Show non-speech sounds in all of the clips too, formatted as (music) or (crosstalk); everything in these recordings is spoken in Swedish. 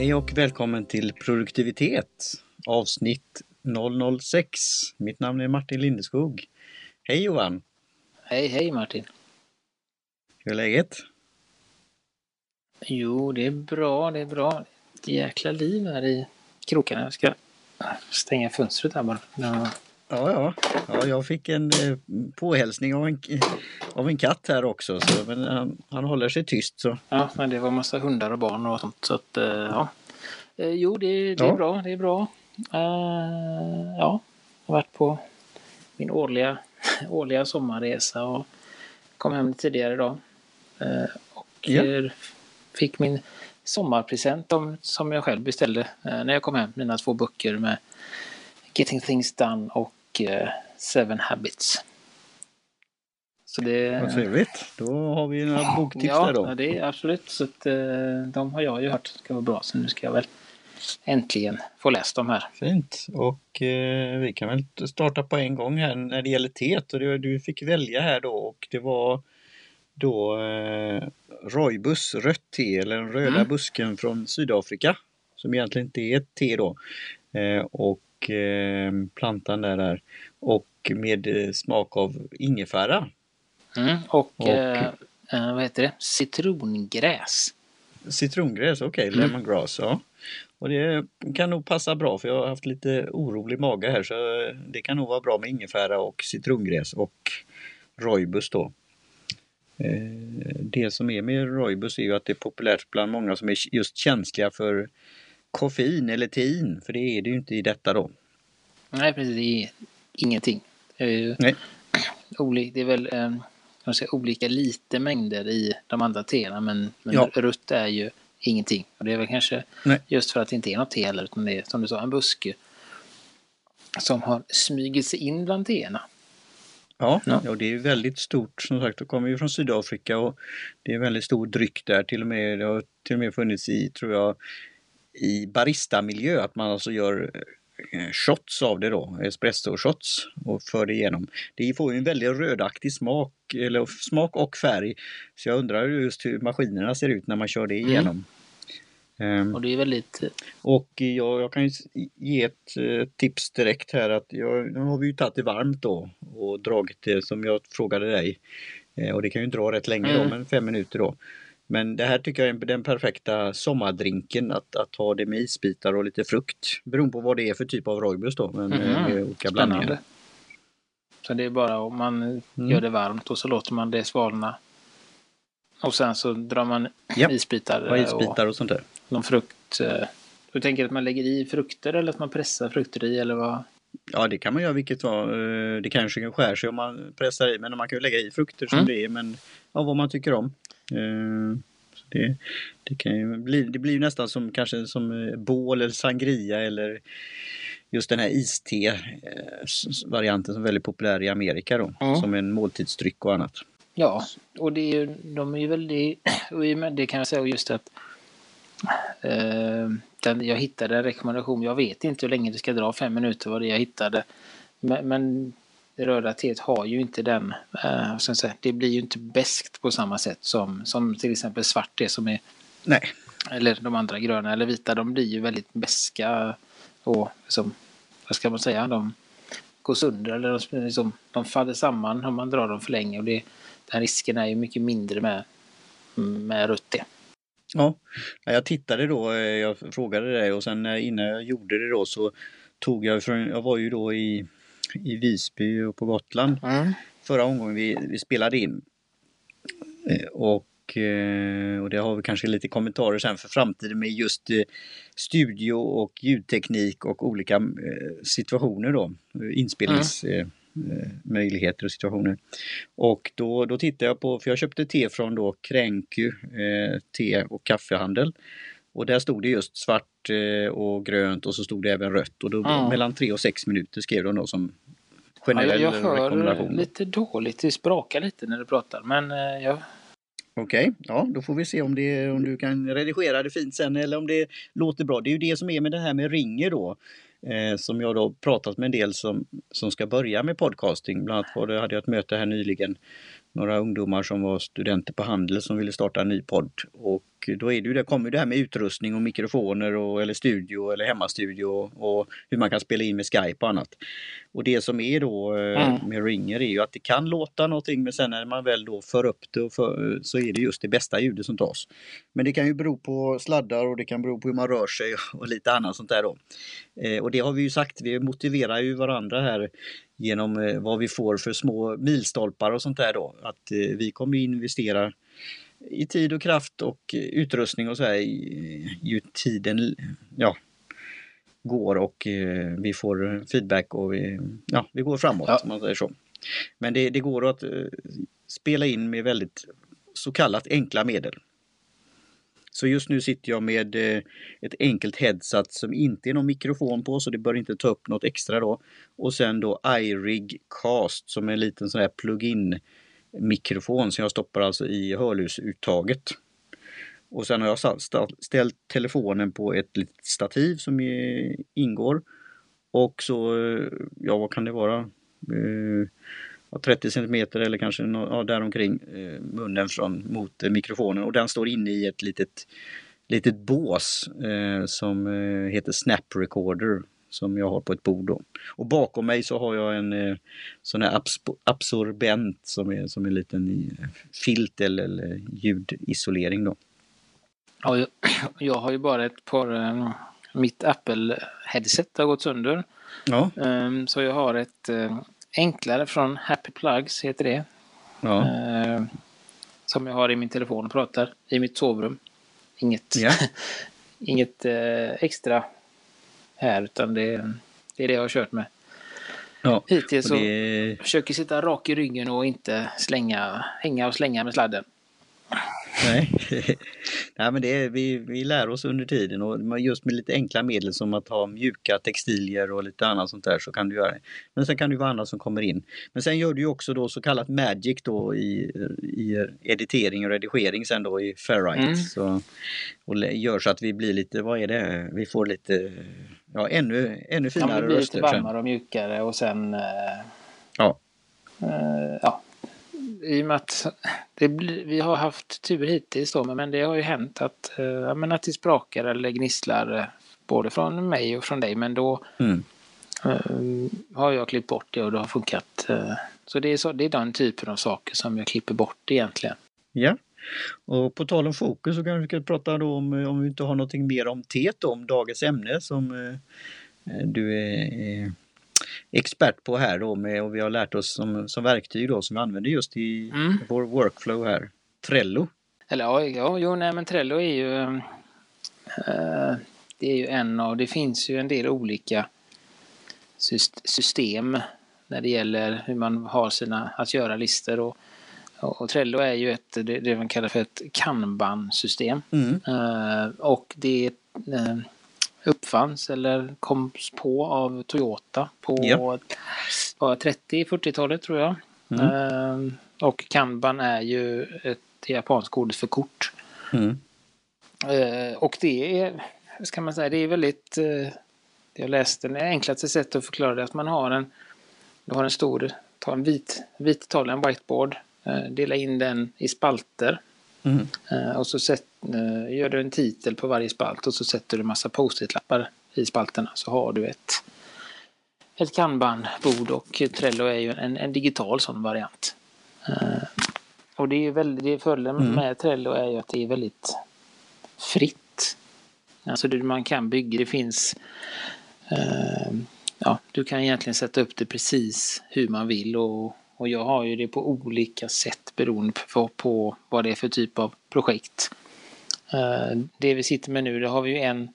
Hej och välkommen till produktivitet avsnitt 006. Mitt namn är Martin Lindeskog. Hej Johan! Hej, hej Martin! Hur är läget? Jo, det är bra, det är bra. Ett jäkla liv här i krokarna. Jag ska stänga fönstret här bara. Ja. Ja, ja. ja jag fick en eh, påhälsning av en, av en katt här också. Så, men han, han håller sig tyst. Så. ja, men det var massa hundar och barn och sånt. Så att, eh, ja. Eh, Jo, det, det är Ja. bra, det är bra. Eh, ja, jag har varit på min årliga, (laughs) årliga sommarresa och kom hem tidigare idag. Eh, och Ja. eh, fick min sommarpresent om, som jag själv beställde eh, när jag kom hem. Mina två böcker med Getting Things Done och eh, Seven Habits. Så det... Vad trevligt. Då har vi några boktips ja, där då. Ja, det är absolut. Så att, eh, de har jag ju hört ska vara bra. Så nu ska jag väl äntligen få läst dem här. Fint. Och eh, vi kan väl starta på en gång här när det gäller teet. Och det, du fick välja här då och det var då eh, Roibus rött te eller den röda Mm. busken från Sydafrika. Som egentligen inte är ett te då. Eh, och eh, plantan där är. Och med eh, smak av ingefära. Mm. Och, Och- eh, eh, vad heter det? Citrongräs. Citrongräs, okej, Mm. lemongrass, ja. Och det kan nog passa bra för jag har haft lite orolig mage här så det kan nog vara bra med ingefära och citrongräs och roibus då. Det som är med roibus är ju att det är populärt bland många som är just känsliga för koffein eller tein, för det är det ju inte i detta då. Nej, precis. Det är ingenting. Det är, ju Nej. (clears throat) oli- det är väl eh, säga, olika lite mängder i de andra teerna men, men Ja. rött är ju ingenting. Och det är väl kanske Nej. just för att det inte är något te heller utan det är som du sa en buske som har smugit sig in bland teerna. Ja, Ja. ja. det är väldigt stort. Som sagt, det kommer ju från Sydafrika och det är en väldigt stor dryck där. Till och med, det har till och med funnits i, tror jag, i barista-miljö att man alltså gör eh, shots av det då, espresso-shots och för det igenom. Det får ju en väldigt rödaktig smak, eller smak och färg. Så jag undrar just hur maskinerna ser ut när man kör det igenom. Ehm, Och det är väldigt... och jag, jag kan ju ge ett eh, tips direkt här att jag, nu har vi ju tagit det varmt då och dragit det som jag frågade dig. Eh, och det kan ju dra rätt länge då, Mm. men fem minuter då. Men det här tycker jag är den perfekta sommardrinken att, att ha det med isbitar och lite frukt. Beroende på vad det är för typ av roibus då. Men Mhm. med olika blandningar. Spännande. Så det är bara om man Mm. gör det varmt och så låter man det svalna. Och sen så drar man Ja. isbitar, Och eh, isbitar och sånt där. någon frukt. eh. Du tänker att man lägger i frukter eller att man pressar frukter i eller vad? Ja det kan man göra vilket var. Det kanske skär sig om man pressar i men man kan ju lägga i frukter som Mm. det är men ja, vad man tycker om. Eh, Det, det, kan ju bli, det blir nästan som kanske som eh, bål eller sangria eller just den här iste-varianten som är väldigt populär i Amerika då. Mm. Som en måltidsdryck och annat. Ja, och det är ju, de är ju väldigt, (clears throat) och i och med det kan jag säga just att eh, den, jag hittade en rekommendation, jag vet inte hur länge det ska dra, fem minuter var det jag hittade. Men, men det röda teet har ju inte den, eh, säga, det blir ju inte beskt på samma sätt som, som till exempel svart te som är, Nej, eller de andra gröna eller vita, de blir ju väldigt beska och som, vad ska man säga, de går sönder eller de, liksom, de faller samman om man drar dem för länge och det, den risken är ju mycket mindre med, med rött te. Ja, Ja, jag tittade då, eh, jag frågade dig och sen eh, innan jag gjorde det då så tog jag från, jag var ju då i, i Visby och på Gotland förra omgången vi, vi spelade in. Eh, Och, eh, och det har vi kanske lite kommentarer sen för framtiden med just eh, studio och ljudteknik och olika situationer då. Inspelningsmöjligheter och situationer. Och då, då tittade jag på, för jag köpte te från då Kränky eh, te och kaffehandel. Och där stod det just svart eh, och grönt och så stod det även rött. Och då Mm. mellan 3 och 6 minuter skrev de då som Ja, generell jag, jag hör rekommendation. lite dåligt, det sprakar lite när du pratar men eh, jag, Okej, ja då får vi se om, det, om du kan redigera det fint sen eller om det låter bra. Det är ju det som är med det här med ringer då. Eh, som jag då pratat med en del som, som ska börja med podcasting. Bland annat var det, hade jag ett möte här nyligen några ungdomar som var studenter på Handel som ville starta en ny podd. Och då är det ju det, kommer det här med utrustning och mikrofoner och, eller studio eller hemmastudio och, och hur man kan spela in med Skype och annat. Och det som är då eh, mm. med Ringer är ju att det kan låta någonting men sen när man väl då för upp det för, så är det just det bästa ljudet som tas. Men det kan ju bero på sladdar och det kan bero på hur man rör sig och lite annat sånt där då. Eh, och det har vi ju sagt, vi motiverar ju varandra här genom eh, vad vi får för små milstolpar och sånt där då. Att eh, vi kommer investera i tid och kraft och utrustning och så här ju tiden ja, går och eh, vi får feedback och vi, ja, vi går framåt. Ja. man säger så. Men det, det går att spela in med väldigt så kallat enkla medel. Så just nu sitter jag med eh, ett enkelt headset som inte är någon mikrofon på så det bör inte ta upp något extra då. Och sen då iRig Cast som är en liten sån här plug-in mikrofon som jag stoppar alltså i hörlursuttaget. Och sen har jag ställt telefonen på ett litet stativ som ingår. Och så, ja vad kan det vara? Eh, 30 eh, cm eller kanske ja, däromkring eh, munnen från, mot eh, mikrofonen och den står inne i ett litet, litet bås eh, som eh, heter Snap Recorder som jag har på ett bord. Då. Och bakom mig så har jag en eh, sån här absorbent som är som en liten filt eller, eller ljudisolering. Då. Ja, jag, (clears throat) jag har ju bara ett par, mitt Apple-headset har gått sönder. Ja. Um, så jag har ett enklare från Happy Plugs heter det. Ja. Eh, som jag har i min telefon och pratar i mitt sovrum. Inget, ja. (laughs) inget eh, extra här utan det, det är det jag har kört med. Ja, Hittills så det... försöker sitta rak i ryggen och inte slänga, hänga och slänga med sladden. Nej, (laughs) Nej men det är, vi, vi lär oss under tiden och just med lite enkla medel som att ha mjuka textilier och lite annat sånt där så kan du göra det. Men sen kan det vara annat som kommer in. Men sen gör du också då så kallat magic då i, i editering och redigering sen då i Ferrite. Mm. Så, och gör så att vi blir lite, vad är det, vi får lite, ja ännu, ännu finare röster. Ja, det blir lite varmare och mjukare och sen eh, ja. Eh, ja, i och med att blir, vi har haft tur hittills då, men det har ju hänt att, äh, men att det sprakar eller gnisslar eh, både från mig och från dig. Men då mm. äh, har jag klippt bort det och det har funkat. Äh, så det är, så det är den typen av saker som jag klipper bort egentligen. Ja. Och på tal om fokus så kan vi prata då om, om vi inte har någonting mer om teet om dagens ämne som du är expert på här då med, och vi har lärt oss som, som verktyg då som vi använder just i mm. vår workflow här. Trello. Eller ja, ja jo, nej men Trello är ju äh, det är ju en av, det finns ju en del olika system när det gäller hur man har sina, att göra listor och, och Trello är ju ett, det, det man kallar för ett kanban-system. Mm. Uh, och det uh, uppfanns eller koms på av Toyota på ja. 30-40-talet tror jag. Mm. Ehm, och Kanban är ju ett japanskt ord för kort. Mm. Ehm, och det är, ska man säga, det är väldigt, eh, jag läste det enklaste sättet att förklara det, att man har en, du har en stor, ta en vit, vit tavla, en whiteboard, eh, dela in den i spalter. Mm. Eh, och så sätt, eh, gör du en titel på varje spalt och så sätter du massa post-it-lappar i spalterna så har du ett, ett kanban-bord och Trello är ju en, en digital sån variant. Eh, och det är väldigt, det fördelen mm. med Trello är ju att det är väldigt fritt. Alltså det man kan bygga, det finns ja, du kan egentligen sätta upp det precis hur man vill och och jag har ju det på olika sätt beroende på, på vad det är för typ av projekt. Uh, det vi sitter med nu, det har vi ju en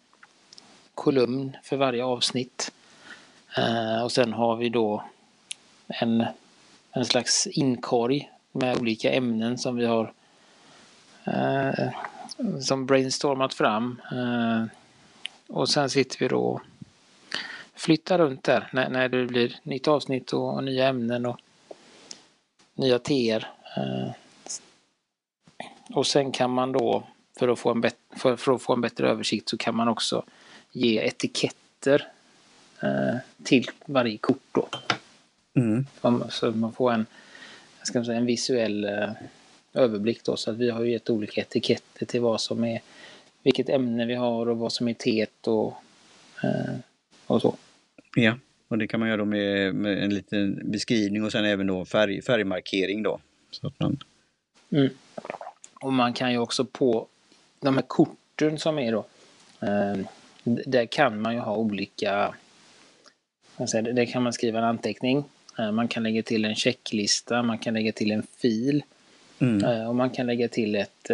kolumn för varje avsnitt. Uh, och sen har vi då en, en slags inkorg med olika ämnen som vi har uh, som brainstormat fram. och sen sitter vi då flyttar runt där när, när det blir nytt avsnitt och, och nya ämnen. Och, nya teer. Eh, och sen kan man då, för att, få en för, för, att få en bättre översikt, så kan man också ge etiketter eh, till varje kort. Då. Mm. Så man får en, ska man säga, en visuell eh, överblick då. Så att vi har ju gett olika etiketter till vad som är, vilket ämne vi har och vad som är teet och, och så. Ja, och det kan man göra med, med, en liten beskrivning och sen även då färg, färgmarkering då. Så att man... Mm. Och man kan ju också på de här korten som är då, eh, där kan man ju ha olika, där kan man skriva en anteckning, eh, man kan lägga till en checklista, man kan lägga till en fil mm. Eh, och man kan lägga till ett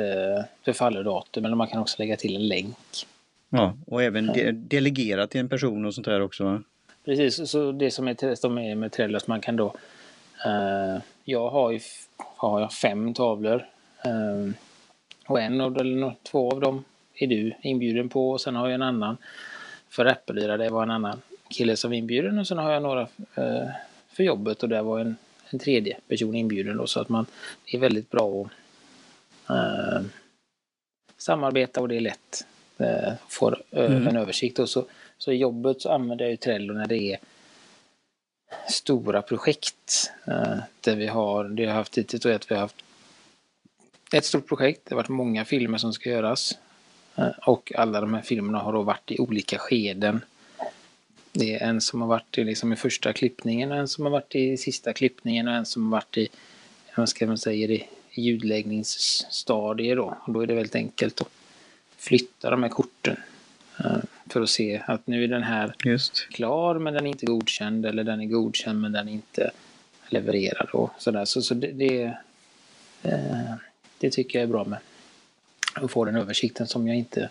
förfallodatum eller man kan också lägga till en länk. Ja, och även de delegera till en person och sånt där också. Precis, så det som är, med Trello, att man kan då jag har ju har jag fem tavlor. Och en av, eller två av dem är du inbjuden på och sen har jag en annan för Äppelyra, det var en annan kille som var inbjuden och sen har jag några eh, för jobbet och där var en, en tredje person inbjuden då så att man det är väldigt bra att eh, samarbeta och det är lätt eh, få mm. en översikt och så, så i jobbet så använder jag ju Trello när det är stora projekt eh, där vi har, det har haft hittills är att vi har haft ett stort projekt. Det har varit många filmer som ska göras. Eh, och alla de här filmerna har då varit i olika skeden. Det är en som har varit i, liksom i första klippningen och en som har varit i sista klippningen och en som har varit i, vad ska man säga, i ljudläggningsstadier då. Och då är det väldigt enkelt att flytta de här korten. Eh, för att se att nu är den här Just. klar men den är inte godkänd eller den är godkänd men den är inte levererad och sådär. Så, så det, det eh, det tycker jag är bra med. Att få den översikten som jag inte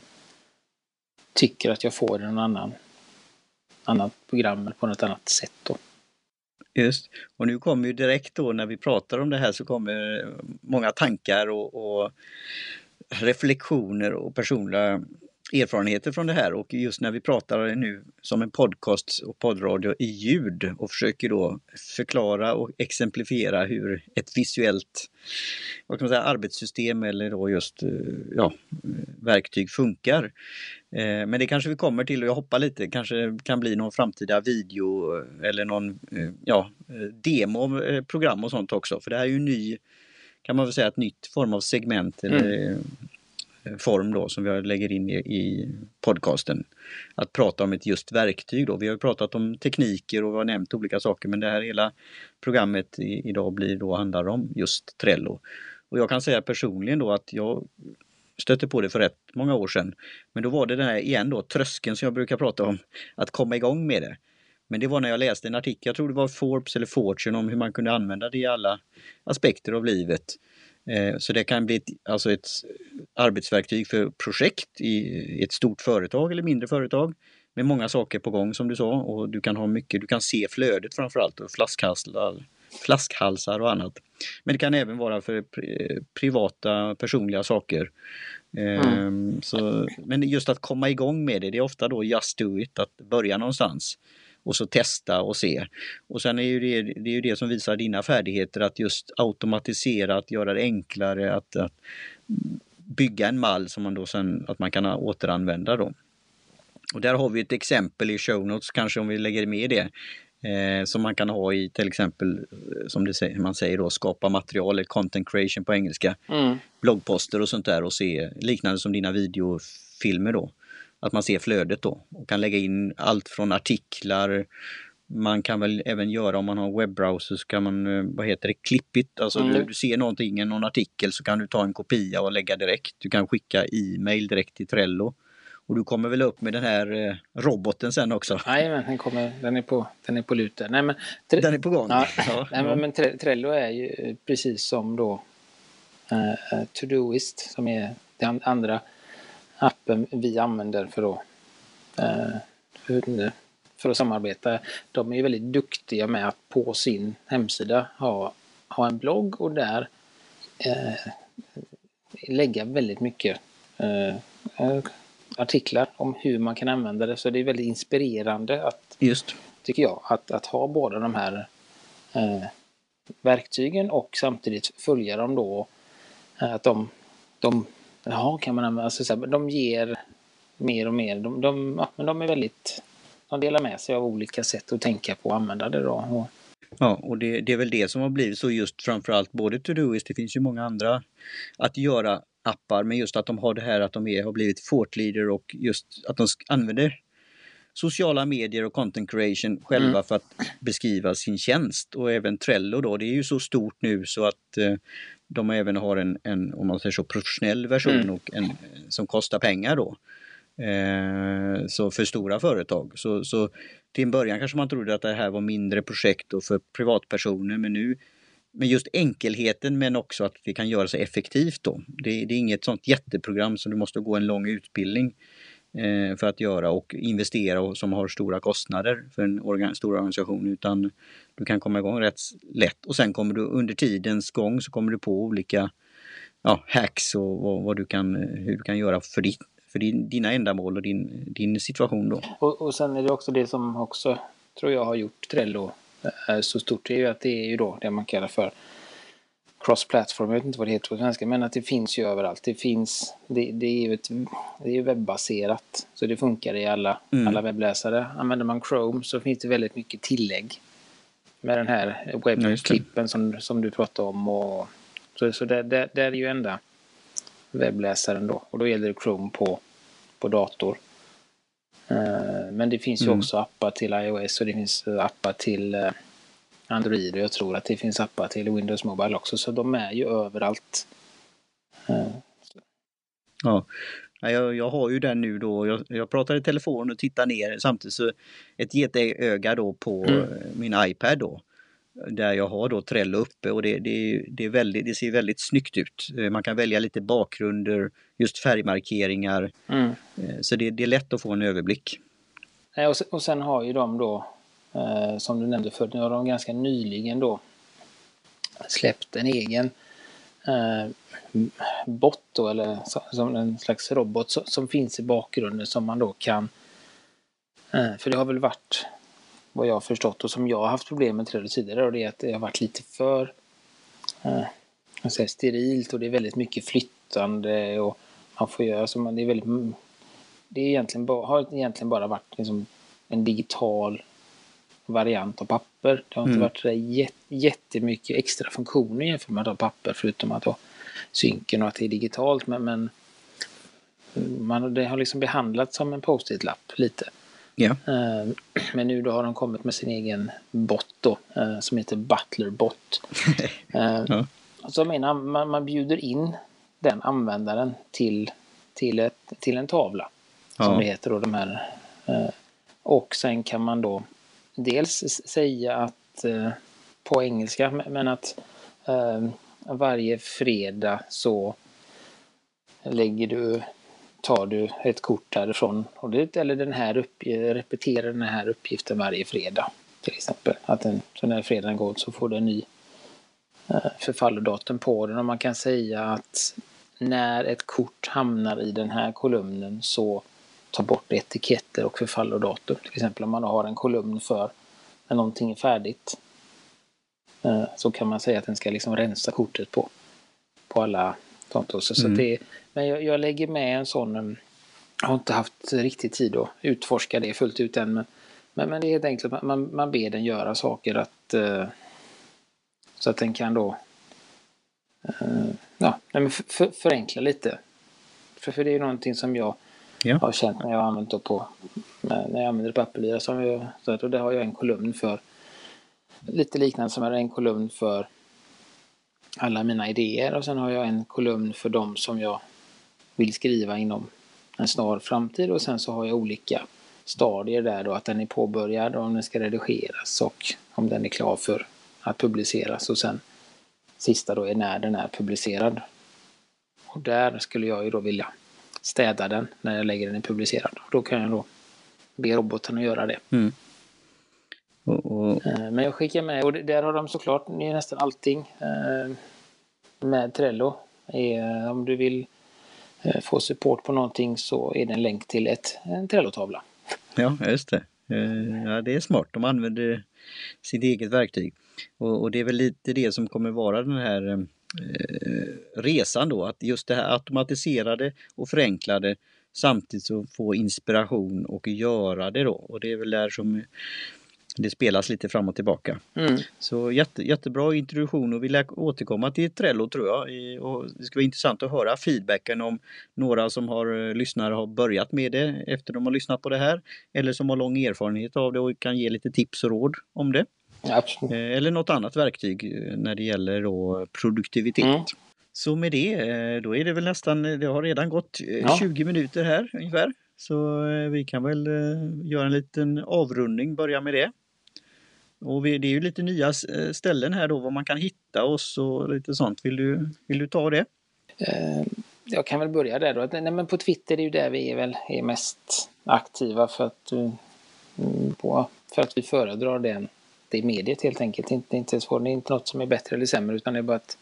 tycker att jag får i någon annan annat program eller på något annat sätt. Då. Just, och nu kommer ju direkt då när vi pratar om det här så kommer många tankar och, och reflektioner och personliga erfarenheter från det här. Och just när vi pratar nu som en podcast och poddradio i ljud och försöker då förklara och exemplifiera hur ett visuellt vad kan man säga, arbetssystem eller då just eh, ja, verktyg funkar. Eh, men det kanske vi kommer till och jag hoppar lite, kanske kan bli någon framtida video eh, eller någon ja, demo program och sånt också. För det här är ju ny kan man väl säga ett nytt form av segment eller mm form då som vi lägger in i, i, podcasten. Att prata om ett just verktyg då. Vi har pratat om tekniker och vi har nämnt olika saker men det här hela programmet i, idag blir då handlar om just Trello. Och jag kan säga personligen då att jag stötte på det för rätt många år sedan. Men då var det den här igen då tröskeln som jag brukar prata om, att komma igång med det. Men det var när jag läste en artikel, jag tror det var Forbes eller Fortune om hur man kunde använda det i alla aspekter av livet. Eh, så det kan bli ett, alltså ett arbetsverktyg för projekt i ett stort företag eller mindre företag med många saker på gång som du sa och du kan ha mycket, du kan se flödet framförallt och flaskhalsar, flaskhalsar och annat. Men det kan även vara för privata personliga saker. Mm. Ehm, så, men just att komma igång med det, det är ofta då just do it, att börja någonstans och så testa och se. Och sen är ju det, det är ju det som visar dina färdigheter att just automatisera, att göra det enklare, att, att bygga en mall som man då sen att man kan återanvända då. Och där har vi ett exempel i show notes kanske om vi lägger med det. Eh, som man kan ha i till exempel, eh, som det, man säger då, skapa material, eller content creation på engelska. Mm. Bloggposter och sånt där och se liknande som dina videofilmer då att man ser flödet då och kan lägga in allt från artiklar, man kan väl även göra om man har webbrowser så kan man, eh, vad heter det, klippigt, alltså mm. du, du, ser någonting, någon artikel så kan du ta en kopia och lägga direkt. Du kan skicka e-mail direkt till Trello. Och du kommer väl upp med den här eh, roboten sen också? Nej, men den, kommer, den, är på, den är på lut Nej, men den är på gång? Ja, ja. Nej, men, men Trello är ju precis som då uh, Todoist som är det andra appen vi använder för att, eh, för att samarbeta. De är väldigt duktiga med att på sin hemsida ha, ha en blogg och där eh, lägga väldigt mycket eh, artiklar om hur man kan använda det. Så det är väldigt inspirerande att, Just. tycker jag, att, att ha båda de här eh, verktygen och samtidigt följa dem då. Att de, de Jaha, kan man använda, alltså, så här, de ger mer och mer. De, de, ja, men de är väldigt, de delar med sig av olika sätt att tänka på och använda det då. Och... Ja, och det, det, är väl det som har blivit så just framförallt både Todoist, det finns ju många andra att göra appar, men just att de har det här att de är, har blivit Fortleader och just att de använder sociala medier och content creation själva mm. för att beskriva sin tjänst. Och även Trello då, det är ju så stort nu så att eh, de även har en, en, om man säger så, professionell version mm. och en, som kostar pengar då. Eh, så för stora företag. Så, så till en början kanske man trodde att det här var mindre projekt och för privatpersoner men nu men just enkelheten men också att vi kan göra så effektivt då. Det, det är inget sånt jätteprogram som du måste gå en lång utbildning Eh, för att göra och investera och som har stora kostnader för en organ, stor organisation utan du kan komma igång rätt lätt och sen kommer du under tidens gång så kommer du på olika ja, hacks och vad, vad, du kan, hur du kan göra för ditt, för din, dina ändamål och din, din situation då. Och, och sen är det också det som också tror jag har gjort Trello eh, så stort, det är ju att det är ju då det man kallar för cross-platform, jag vet inte vad det heter på svenska, men att det finns ju överallt. Det finns, det, det är ju ett, det är webbaserat, så det funkar i alla, mm. alla webbläsare. Använder man Chrome så finns det väldigt mycket tillägg med den här webbklippen som, som du pratade om. Och, så så det, det, det är ju enda webbläsaren då. Och då gäller det Chrome på, på dator. Uh, men det finns ju mm. också appar till iOS och det finns appar till uh, Android och jag tror att det finns appar till Windows Mobile också. Så de är ju överallt. Uh, ja. Jag, jag har ju den nu då, jag, jag pratar i telefon och tittar ner samtidigt så ett getöga då på mm. min iPad då där jag har då Trello uppe och det, det, det, är väldigt, det ser väldigt snyggt ut. Eh, man kan välja lite bakgrunder, just färgmarkeringar. Mm. Eh, så det, det, är lätt att få en överblick. Och sen har ju de då, eh, som du nämnde förut, nu har de ganska nyligen då släppt en egen eh, bot då, eller som en slags robot som finns i bakgrunden som man då kan... Eh, för det har väl varit vad jag har förstått och som jag har haft problem med tidigare och det är att det har varit lite för eh, säga, sterilt och det är väldigt mycket flyttande och man får göra så man, det är väldigt det är egentligen har egentligen bara varit liksom en digital variant av papper. Det har inte mm. varit jät, jättemycket extra funktioner jämfört med papper förutom att ha synken och att det är digitalt men, men man, det har liksom behandlats som en post-it-lapp lite. Eh, men nu då har de kommit med sin egen bot då, eh, som heter Butlerbot. (laughs) Eh, ja. Så menar man, man bjuder in den användaren till, till, ett, till en tavla. Ja. Som det heter då, de här. Och sen kan man då dels säga att eh, på engelska, men att eh, varje fredag så lägger du tar du ett kort därifrån. Och eller den här upp, repeterar den här uppgiften varje fredag. Till exempel. Att den, så när fredagen går så får du en ny eh, förfallodatum på den. Och man kan säga att när ett kort hamnar i den här kolumnen så ta bort etiketter och förfallodatum. Till exempel om man har en kolumn för när någonting är färdigt. Eh, så kan man säga att den ska liksom rensa kortet på, på alla konton. Så, mm. det, men jag, jag, lägger med en sån, um, jag har inte haft riktigt tid att utforska det fullt ut än. Men, men, men det är helt enkelt att man, man ber den göra saker att, uh, så att den kan då ja, för, förenkla lite. För, för det är ju någonting som jag ja. har känt när jag har använt på när jag använder Apple Som jag, så att, och där har jag en kolumn för lite liknande som är en kolumn för alla mina idéer och sen har jag en kolumn för dem som jag vill skriva inom en snar framtid och sen så har jag olika stadier där då att den är påbörjad och om den ska redigeras och om den är klar för att publiceras och sen sista då är när den är publicerad. Och där skulle jag ju då vilja städa den när jag lägger den i publicerad. Då kan jag då be roboten att göra det. Mm. Och, och... Eh, men jag skickar med, och där har de såklart nästan allting eh, med Trello. Eh, om du vill få support på någonting så är det en länk till ett, en Trello-tavla. Ja, just det. Ja, det är smart. De använder sitt eget verktyg. Och, och det är väl lite det som kommer vara den här resan då, att just det här automatiserade och förenklade samtidigt så få inspiration och göra det då. Och det är väl där som det spelas lite fram och tillbaka. Mm. Så jätte, jättebra introduktion och vi lär återkomma till Trello tror jag. Och det ska vara intressant att höra feedbacken om några som har eh, lyssnare har börjat med det efter de har lyssnat på det här. Eller som har lång erfarenhet av det och kan ge lite tips och råd om det. Absolut. Eh, eller något annat verktyg eh, när det gäller då produktivitet. Mm. Så med det, då är det väl nästan, det har redan gått ja. 20 minuter här ungefär. Så vi kan väl göra en liten avrundning, börja med det. Och det är ju lite nya eh, ställen här då var man kan hitta oss och lite sånt. Vill du, vill du ta det? Eh, jag kan väl börja där då. Nej, men på Twitter är ju där vi är väl är mest aktiva för att, på, för att vi föredrar den, det mediet helt enkelt. Inte, inte så, det är inte något som är bättre eller sämre utan det är bara att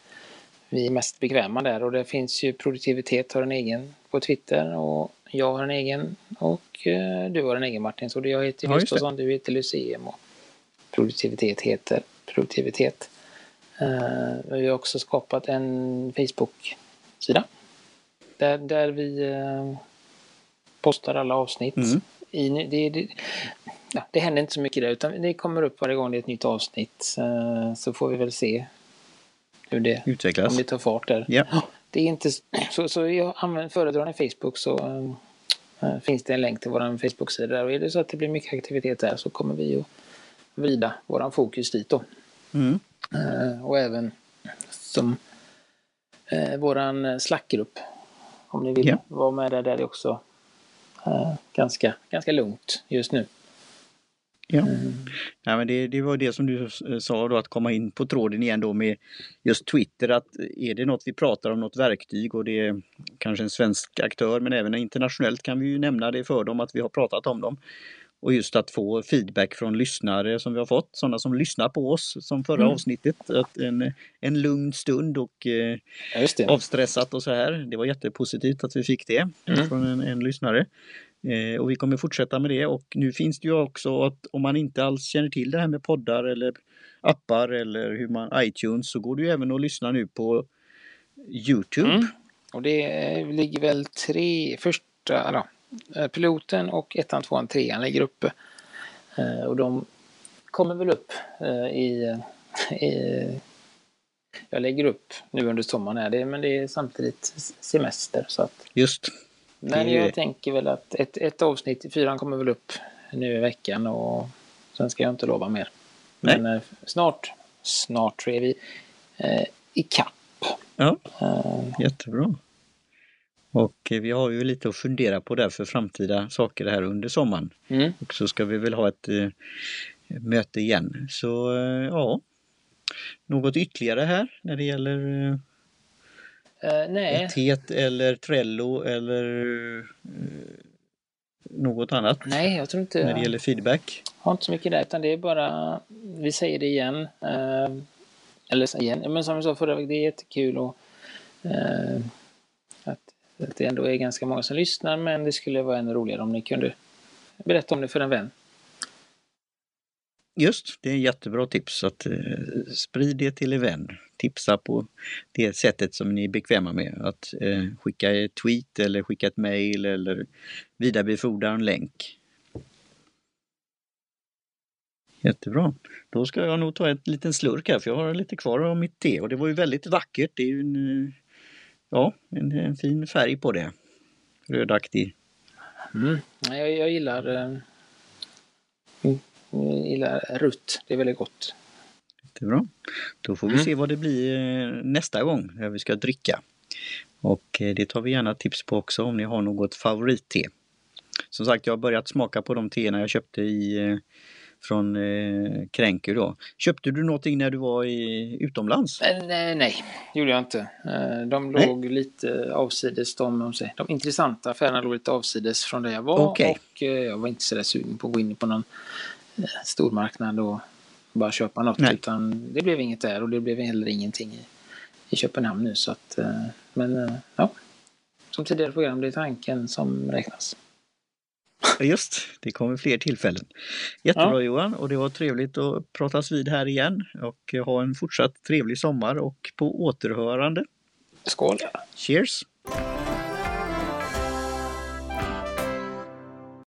vi är mest bekväma där och det finns ju produktivitet har en egen på Twitter och jag har en egen och eh, du har en egen Martin. Så jag heter Gustafsson, ja, du heter Lyceum och produktivitet heter produktivitet. Uh, vi har också skapat en Facebook-sida. Där, där vi uh, postar alla avsnitt. Mm. I, det, det, ja, det händer inte så mycket där utan det kommer upp varje gång det är ett nytt avsnitt. Så får vi väl se hur det utvecklas. Om det tar fart där. Yeah. Det är inte, så, så jag använder föredrar Facebook så uh, finns det en länk till vår Facebook-sida där och är det så att det blir mycket aktivitet där så kommer vi att vrida våran fokus dit då. Mm. Eh, och även som eh, våran slackgrupp. Om ni vill yeah. vara med där, där är det också ganska, ganska lugnt just nu. Ja, mm. ja men det, det var det som du sa då att komma in på tråden igen då med just Twitter att är det något vi pratar om, något verktyg och det är kanske en svensk aktör men även internationellt kan vi ju nämna det för dem att vi har pratat om dem. Och just att få feedback från lyssnare som vi har fått, sådana som lyssnar på oss som förra mm. avsnittet. Att en, en lugn stund och eh, avstressat och så här. Det var jättepositivt att vi fick det mm. från en, en lyssnare. Eh, och vi kommer fortsätta med det och nu finns det ju också att om man inte alls känner till det här med poddar eller appar eller hur man iTunes så går det ju även att lyssna nu på Youtube. Mm. Och det ligger väl tre, första, eller Eh, piloten och ettan, tvåan, trean ligger uppe. Eh, och de kommer väl upp eh, i, i jag lägger upp nu under sommaren är det, men det är samtidigt semester. Så att, Just. Men jag tänker väl att ett, ett avsnitt i fyran kommer väl upp nu i veckan och sen ska jag inte lova mer. Men Nej. snart, snart är vi eh, i kapp. Ja, jättebra. Och eh, vi har ju lite att fundera på där för framtida saker här under sommaren. Mm. Och så ska vi väl ha ett eh, möte igen. Så eh, ja, något ytterligare här när det gäller eh, uh, nej. Etet eller Trello eller eh, något annat? Nej, jag tror inte. När det gäller feedback? Jag har inte så mycket där utan det är bara, vi säger det igen. Uh, eller igen, men som jag sa förra veckan, det är jättekul och uh, att det ändå är ganska många som lyssnar men det skulle vara ännu roligare om ni kunde berätta om det för en vän. Just, det är ett jättebra tips att eh, sprid det till en vän. Tipsa på det sättet som ni är bekväma med. Att eh, skicka ett tweet eller skicka ett mail eller vidarebefordra en länk. Jättebra. Då ska jag nog ta en liten slurk här för jag har lite kvar av mitt te och det var ju väldigt vackert. Det är ju en eh, ja, en, en fin färg på det. Rödaktig. Mm. Jag, jag gillar eh, jag gillar rutt. Det är väldigt gott. Jättebra. Då får vi mm. se vad det blir eh, nästa gång när vi ska dricka. Och eh, det tar vi gärna tips på också om ni har något favoritte. Som sagt, jag har börjat smaka på de teerna jag köpte i från eh, Kränker då. Köpte du någonting när du var i, utomlands? Eh, nej, nej, det gjorde jag inte. Eh, de nej. låg lite avsides, de, de intressanta affärerna låg lite avsides från där jag var okay. och eh, jag var inte så där sugen på att gå in på någon stormarknad och bara köpa något nej. utan det blev inget där och det blev heller ingenting i, i Köpenhamn nu så att men ja, som tidigare program, det är tanken som räknas. Just, det kommer fler tillfällen. Jättebra ja. Johan och det var trevligt att pratas vid här igen och ha en fortsatt trevlig sommar och på återhörande. Skål! Cheers!